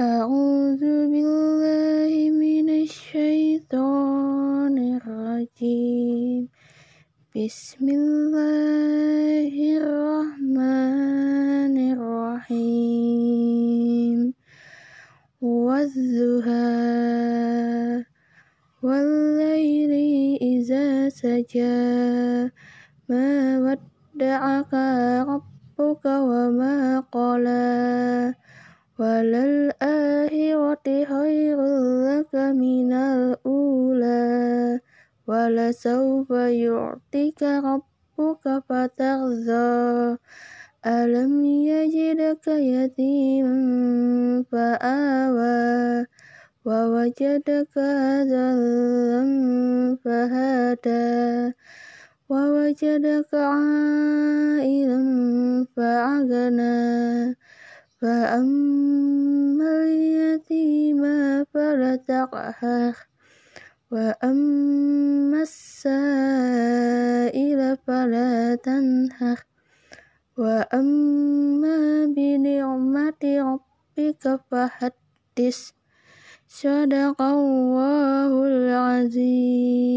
أعوذ بالله من الشيطان الرجيم. بسم الله الرحمن الرحيم. والضحى والليل إذا سجى. ما ودعك ربك وما قلى. وللآخرة خير لك من الأولى ولسوف يعطيك ربك فترضى ألم يجدك يتيما فآوى ووجدك ذلا فهدى ووجدك عائلا فأغنى فأما اليتيم فلا تقهر وأما السائل فلا تنهر وأما بنعمة ربك فحدث صدق الله العظيم